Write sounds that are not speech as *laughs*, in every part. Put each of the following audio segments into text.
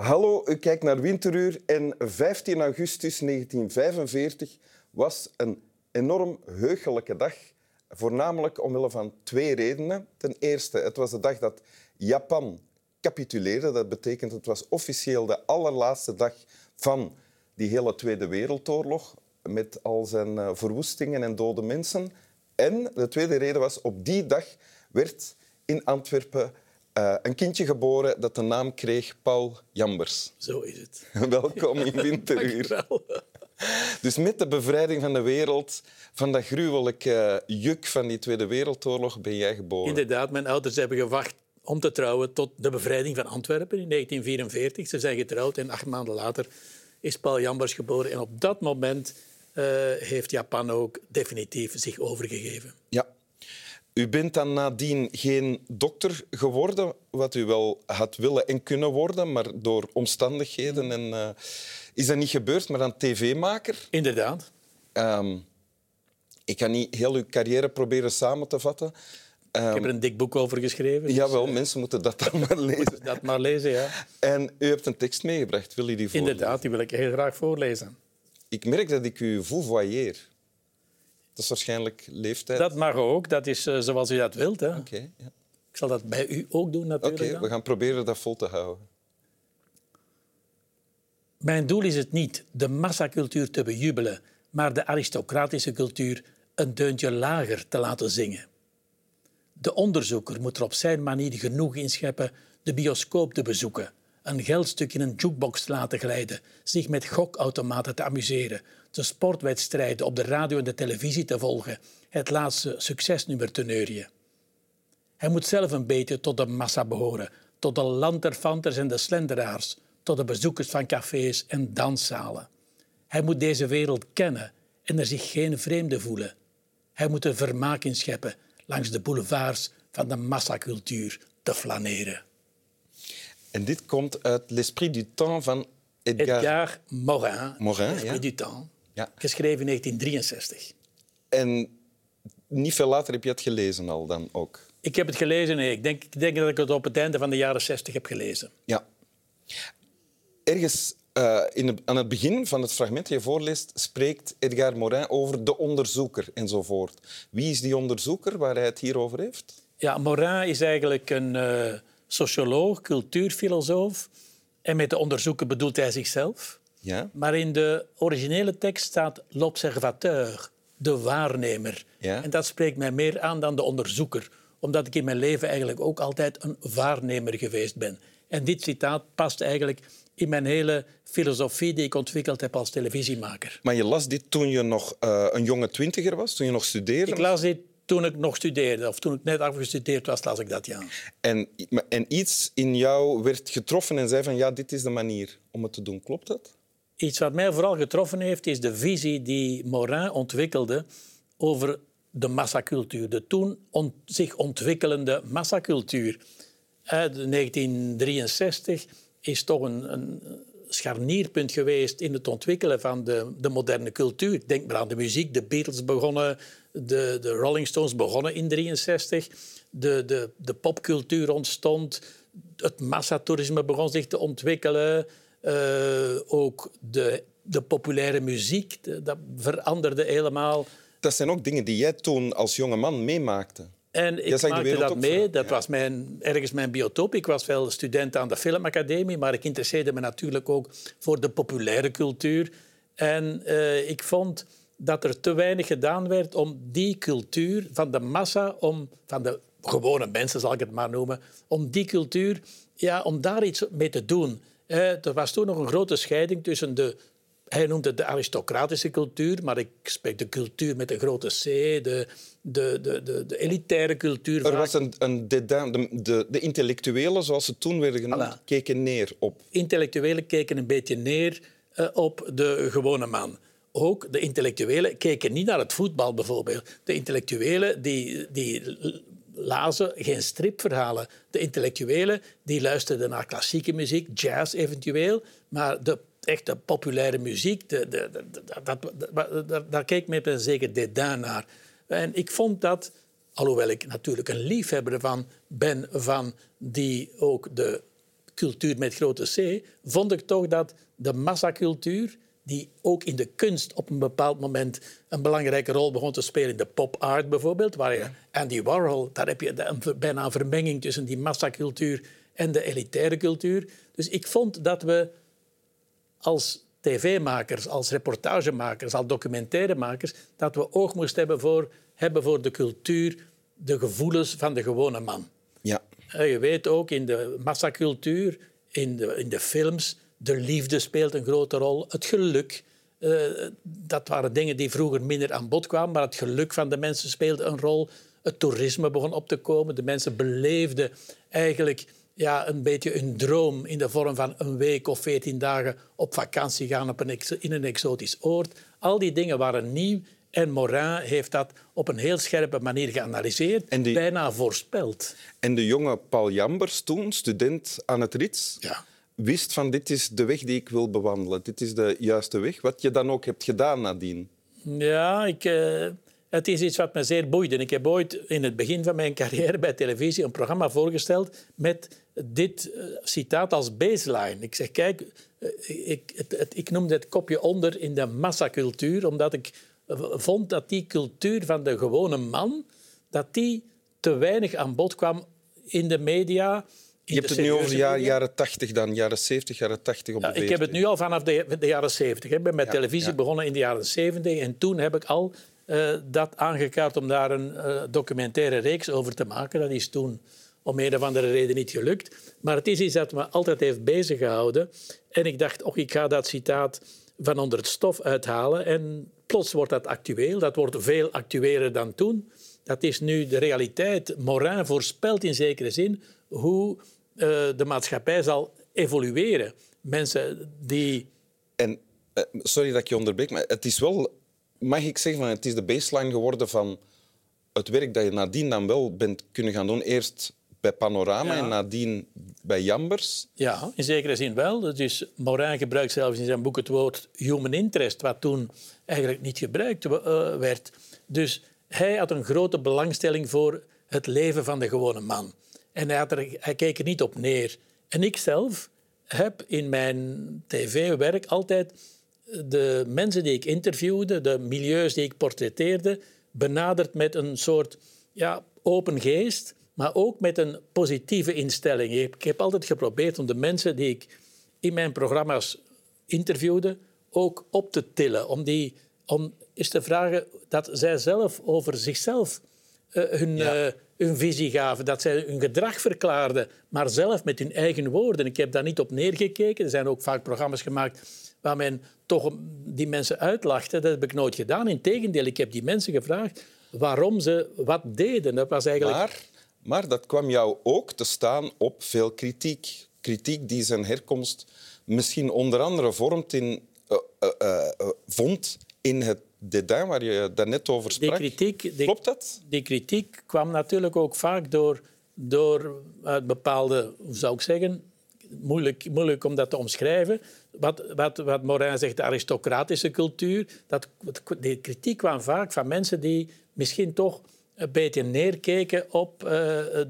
Hallo, u kijkt naar Winteruur en 15 augustus 1945 was een enorm heugelijke dag. Voornamelijk omwille van twee redenen. Ten eerste, het was de dag dat Japan capituleerde. Dat betekent het was officieel de allerlaatste dag van die hele Tweede Wereldoorlog met al zijn eh, verwoestingen en dode mensen. En de tweede reden was, op die dag werd in Antwerpen uh, een kindje geboren dat de naam kreeg Paul Jambers. *laughs* Zo is het. Welkom in *laughs* Winteruur. Dus met de bevrijding van de wereld, van dat gruwelijke juk van die Tweede Wereldoorlog, ben jij geboren. Inderdaad, mijn ouders hebben gewacht om te trouwen tot de bevrijding van Antwerpen in 1944. Ze zijn getrouwd en acht maanden later is Paul Jambers geboren. En op dat moment uh, heeft Japan ook definitief zich overgegeven. Ja, u bent dan nadien geen dokter geworden, wat u wel had willen en kunnen worden, maar door omstandigheden en, uh, is dat niet gebeurd, maar dan tv-maker. Inderdaad. Um, ik kan niet heel uw carrière proberen samen te vatten. Um, ik heb er een dik boek over geschreven. Dus, Jawel, uh, mensen moeten dat dan maar lezen. dat maar lezen, ja. En u hebt een tekst meegebracht. Wil u die voorlezen? Inderdaad, die wil ik heel graag voorlezen. Ik merk dat ik u vouvoyeer. Dat is waarschijnlijk leeftijd. Dat mag ook. Dat is uh, zoals u dat wilt. Oké. Okay, ja. Ik zal dat bij u ook doen, natuurlijk. Oké, okay, we gaan proberen dat vol te houden. Mijn doel is het niet de massacultuur te bejubelen, maar de aristocratische cultuur een deuntje lager te laten zingen. De onderzoeker moet er op zijn manier genoeg inscheppen de bioscoop te bezoeken, een geldstuk in een jukebox te laten glijden, zich met gokautomaten te amuseren, de sportwedstrijden op de radio en de televisie te volgen, het laatste succesnummer te neurien. Hij moet zelf een beetje tot de massa behoren, tot de lanterfanters en de slenderaars, tot de bezoekers van cafés en danszalen. Hij moet deze wereld kennen en er zich geen vreemde voelen. Hij moet er vermaak in scheppen langs de boulevards van de massacultuur te flaneren. En dit komt uit L'Esprit du Temps van Edgar, Edgar Morin. Morin L'Esprit ja. du Temps. Ja. Geschreven in 1963. En niet veel later heb je het gelezen al dan ook? Ik heb het gelezen, nee. Ik denk, ik denk dat ik het op het einde van de jaren 60 heb gelezen. Ja. Ergens uh, in aan het begin van het fragment dat je voorleest, spreekt Edgar Morin over de onderzoeker enzovoort. Wie is die onderzoeker waar hij het hier over heeft? Ja, Morin is eigenlijk een uh, socioloog, cultuurfilosoof. En met de onderzoeker bedoelt hij zichzelf. Ja. Maar in de originele tekst staat l'observateur, de waarnemer. Ja. En dat spreekt mij meer aan dan de onderzoeker, omdat ik in mijn leven eigenlijk ook altijd een waarnemer geweest ben. En dit citaat past eigenlijk in mijn hele filosofie die ik ontwikkeld heb als televisiemaker. Maar je las dit toen je nog uh, een jonge twintiger was, toen je nog studeerde? Ik las dit toen ik nog studeerde, of toen ik net afgestudeerd was, las ik dat, ja. En, en iets in jou werd getroffen en zei van ja, dit is de manier om het te doen. Klopt dat? Iets wat mij vooral getroffen heeft, is de visie die Morin ontwikkelde over de massacultuur, de toen zich ontwikkelende massacultuur. Uit 1963 is toch een, een, scharnierpunt geweest in het ontwikkelen van de, de moderne cultuur. Denk maar aan de muziek. De Beatles begonnen, de, de Rolling Stones begonnen in 1963. De, de, de popcultuur ontstond. Het massatoerisme begon zich te ontwikkelen. Uh, ook de, de populaire muziek, dat veranderde helemaal. Dat zijn ook dingen die jij toen als jonge man meemaakte. En ik maakte dat mee. Dat ja. was mijn, ergens mijn biotoop. Ik was wel student aan de Filmacademie, maar ik interesseerde me natuurlijk ook voor de populaire cultuur. En uh, ik vond dat er te weinig gedaan werd om die cultuur van de massa, om, van de gewone mensen zal ik het maar noemen, om die cultuur, ja, om daar iets mee te doen. Uh, er was toen nog een grote scheiding tussen de hij noemt het de aristocratische cultuur, maar ik spreek de cultuur met een grote C, de, de, de, de, de elitaire cultuur. Er was een, een. De, de, de, intellectuelen, zoals ze toen werden genoemd, keken neer op. Intellectuelen keken een beetje neer uh, op de gewone man. Ook de intellectuelen keken niet naar het voetbal bijvoorbeeld. De intellectuelen die, die lazen geen stripverhalen. De intellectuelen die luisterden naar klassieke muziek, jazz eventueel, maar de echte populaire muziek, de, de, de, dat, daar keek men met een zeker dédain naar. En ik vond dat, alhoewel ik natuurlijk een liefhebber van ben van die ook de cultuur met grote C, vond ik toch dat de massacultuur, die ook in de kunst op een bepaald moment een belangrijke rol begon te spelen, in de pop art bijvoorbeeld, waar je Andy Warhol, daar heb je een, bijna een vermenging tussen die massacultuur en de elitaire cultuur. Dus ik vond dat we als tv-makers, als reportagemakers, als documentairemakers, dat we oog moesten hebben voor, hebben voor de cultuur, de gevoelens van de gewone man. Ja. Je weet ook in de massacultuur, in de, in de films, de liefde speelt een grote rol, het geluk. Uh, dat waren dingen die vroeger minder aan bod kwamen, maar het geluk van de mensen speelde een rol. Het toerisme begon op te komen. De mensen beleefden eigenlijk ja, een beetje een droom in de vorm van een week of veertien dagen op vakantie gaan op een in een exotisch oord. Al die dingen waren nieuw en Morin heeft dat op een heel scherpe manier geanalyseerd, en bijna voorspeld. En de jonge Paul Jambers toen, student aan het Rits, ja. wist van dit is de weg die ik wil bewandelen. Dit is de juiste weg. Wat je dan ook hebt gedaan nadien. Ja, ik... Uh... Het is iets wat me zeer boeide. Ik heb ooit in het begin van mijn carrière bij televisie een programma voorgesteld met dit uh, citaat als baseline. Ik zeg, kijk, uh, ik, het, het, ik noemde het kopje onder in de massacultuur, omdat ik vond dat die cultuur van de gewone man dat die te weinig aan bod kwam in de media. Je hebt het nu over de jaren, jaren 80 dan, jaren 70, jaren 80 op de ja, Ik heb het nu al vanaf de, de jaren 70. Ik ben met televisie begonnen in de jaren 70 en toen heb ik al uh, dat aangekaart om daar een uh, documentaire reeks over te maken. Dat is toen om een of andere reden niet gelukt. Maar het is iets dat me altijd heeft beziggehouden. En ik dacht, oh, ik ga dat citaat van onder het stof uithalen. En plots wordt dat actueel. Dat wordt veel actueler dan toen. Dat is nu de realiteit. Morin voorspelt in zekere zin hoe uh, de maatschappij zal evolueren. Mensen die... En, sorry dat ik je onderbreek, maar het is wel... Mag ik zeggen, van, het is de baseline geworden van het werk dat je nadien dan wel bent kunnen gaan doen. Eerst bij Panorama en nadien bij Jambers. Ja, in zekere zin wel. Dus Morin gebruikt zelfs in zijn boek het woord human interest, wat toen eigenlijk niet gebruikt uh, werd. Dus hij had een grote belangstelling voor het leven van de gewone man. En hij, had er, hij keek er niet op neer. En ik zelf heb in mijn tv-werk altijd de mensen die ik interviewde, de milieus die ik portretteerde, benaderd met een soort ja, open geest maar ook met een positieve instelling. Ik heb altijd geprobeerd om de mensen die ik in mijn programma's interviewde ook op te tillen. Om, die, om eens te vragen dat zij zelf over zichzelf uh, hun, ja. uh, hun visie gaven. Dat zij hun gedrag verklaarden, maar zelf met hun eigen woorden. Ik heb daar niet op neergekeken. Er zijn ook vaak programma's gemaakt waar men toch die mensen uitlachte. Dat heb ik nooit gedaan. Integendeel, ik heb die mensen gevraagd waarom ze wat deden. Dat was eigenlijk... Maar maar dat kwam jou ook te staan op veel kritiek. Kritiek die zijn herkomst misschien onder andere vormt in, uh, uh, uh, vond in het dédain waar je daarnet over sprak. Die kritiek, die, Klopt dat? Die kritiek kwam natuurlijk ook vaak door, door bepaalde, hoe zou ik zeggen, moeilijk, moeilijk om dat te omschrijven. Wat, wat, wat Morin zegt, de aristocratische cultuur. Dat, die kritiek kwam vaak van mensen die misschien toch een beetje neerkeken op uh,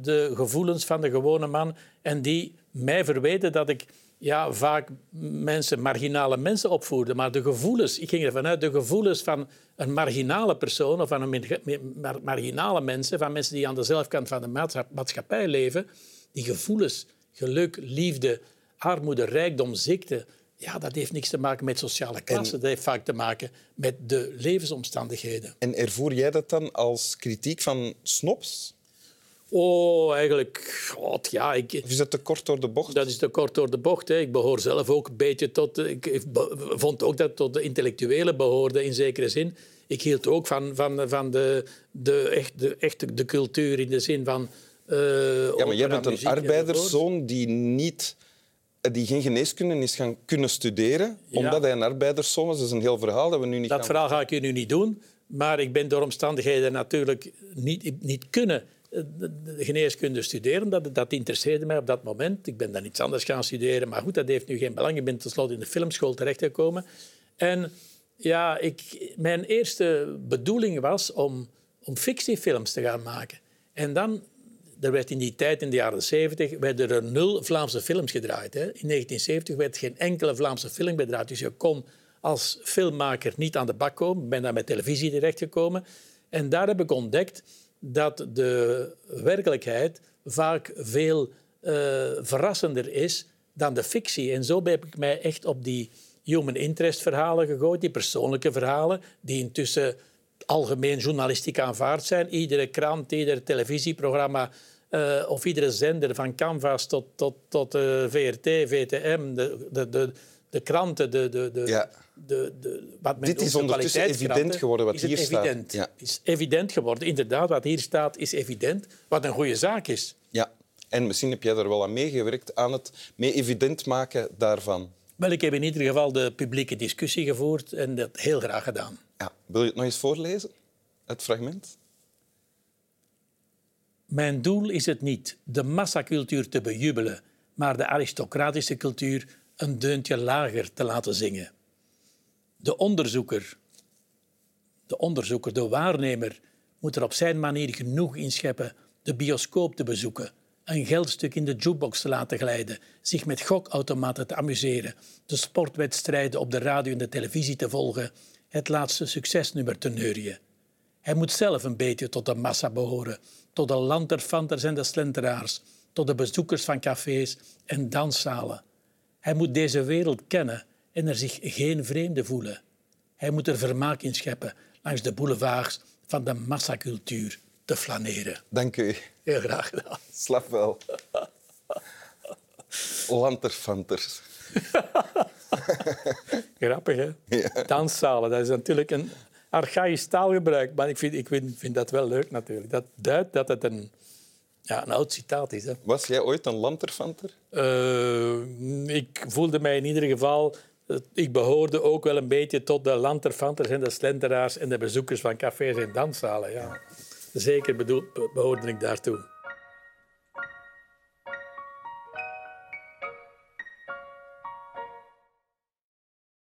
de gevoelens van de gewone man en die mij verweten dat ik ja, vaak mensen, marginale mensen opvoerde. Maar de gevoelens, ik ging ervan uit, de gevoelens van een marginale persoon of van een marginale mensen, van mensen die aan de zelfkant van de maatschappij leven, die gevoelens, geluk, liefde, armoede, rijkdom, ziekte, ja, dat heeft niks te maken met sociale klasse. Dat heeft vaak te maken met de levensomstandigheden. En ervoer jij dat dan als kritiek van snobs? Oh, eigenlijk... God, ja, ik, is dat te kort door de bocht? Dat is te kort door de bocht. Hè. Ik behoor zelf ook een beetje tot... Ik vond ook dat tot de intellectuelen behoorde, in zekere zin. Ik hield ook van, van, van de, de, echt, de, echt de cultuur in de zin van... Uh, ja, maar jij bent een arbeiderszoon die niet die geen geneeskunde is gaan kunnen studeren, omdat hij een arbeiderszoon was. Dat is een heel verhaal dat we nu niet Dat verhaal ga ik je nu niet doen. Maar ik ben door omstandigheden natuurlijk niet, niet kunnen eh, de geneeskunde studeren. Dat, dat interesseerde mij op dat moment. Ik ben dan iets anders gaan studeren. Maar goed, dat heeft nu geen belang. Ik ben tenslotte in de filmschool terechtgekomen. En ja, ik, mijn eerste bedoeling was om, om fictiefilms te gaan maken. En dan er werd in die tijd, in de jaren 70, werden er nul Vlaamse films gedraaid. Hè. In 1970 werd geen enkele Vlaamse film gedraaid. Dus je kon als filmmaker niet aan de bak komen. Ik ben daar met televisie terechtgekomen. En daar heb ik ontdekt dat de werkelijkheid vaak veel uh, verrassender is dan de fictie. En zo heb ik mij echt op die human interest verhalen gegooid, die persoonlijke verhalen, die intussen algemeen journalistiek aanvaard zijn. Iedere krant, ieder televisieprogramma uh, of iedere zender, van Canvas tot, tot, tot uh, VRT, VTM, de, de, de, de kranten, de, de, de, ja. De, de, wat Dit is ondertussen evident geworden wat hier evident. staat. Ja. is evident geworden. Inderdaad, wat hier staat is evident, wat een goede zaak is. Ja, en misschien heb jij er wel aan meegewerkt, aan het mee evident maken daarvan. Wel, ik heb in ieder geval de publieke discussie gevoerd en dat heel graag gedaan. Ja. Wil je het nog eens voorlezen, het fragment? Mijn doel is het niet de massacultuur te bejubelen, maar de aristocratische cultuur een deuntje lager te laten zingen. De onderzoeker, de onderzoeker, de waarnemer, moet er op zijn manier genoeg inscheppen de bioscoop te bezoeken, een geldstuk in de jukebox te laten glijden, zich met gokautomaten te amuseren, de sportwedstrijden op de radio en de televisie te volgen, het laatste succesnummer te neurien. Hij moet zelf een beetje tot de massa behoren, tot de lanterfanters en de slenteraars, tot de bezoekers van cafés en danszalen. Hij moet deze wereld kennen en er zich geen vreemde voelen. Hij moet er vermaak in scheppen langs de boulevards van de massacultuur te flaneren. Dank u. Heel graag gedaan. Slap wel. Lanterfanters. *laughs* Grappig, hè? Ja. Danszalen, dat is natuurlijk een archaïsch taalgebruik. Maar ik vind, ik vind, vind dat wel leuk natuurlijk. Dat duidt dat het een, ja, een oud citaat is. Hè. Was jij ooit een lanterfanter? Uh, ik voelde mij in ieder geval... Ik behoorde ook wel een beetje tot de lanterfanters en de slenteraars en de bezoekers van cafés en danszalen. Ja. Zeker bedoel, behoorde ik daartoe.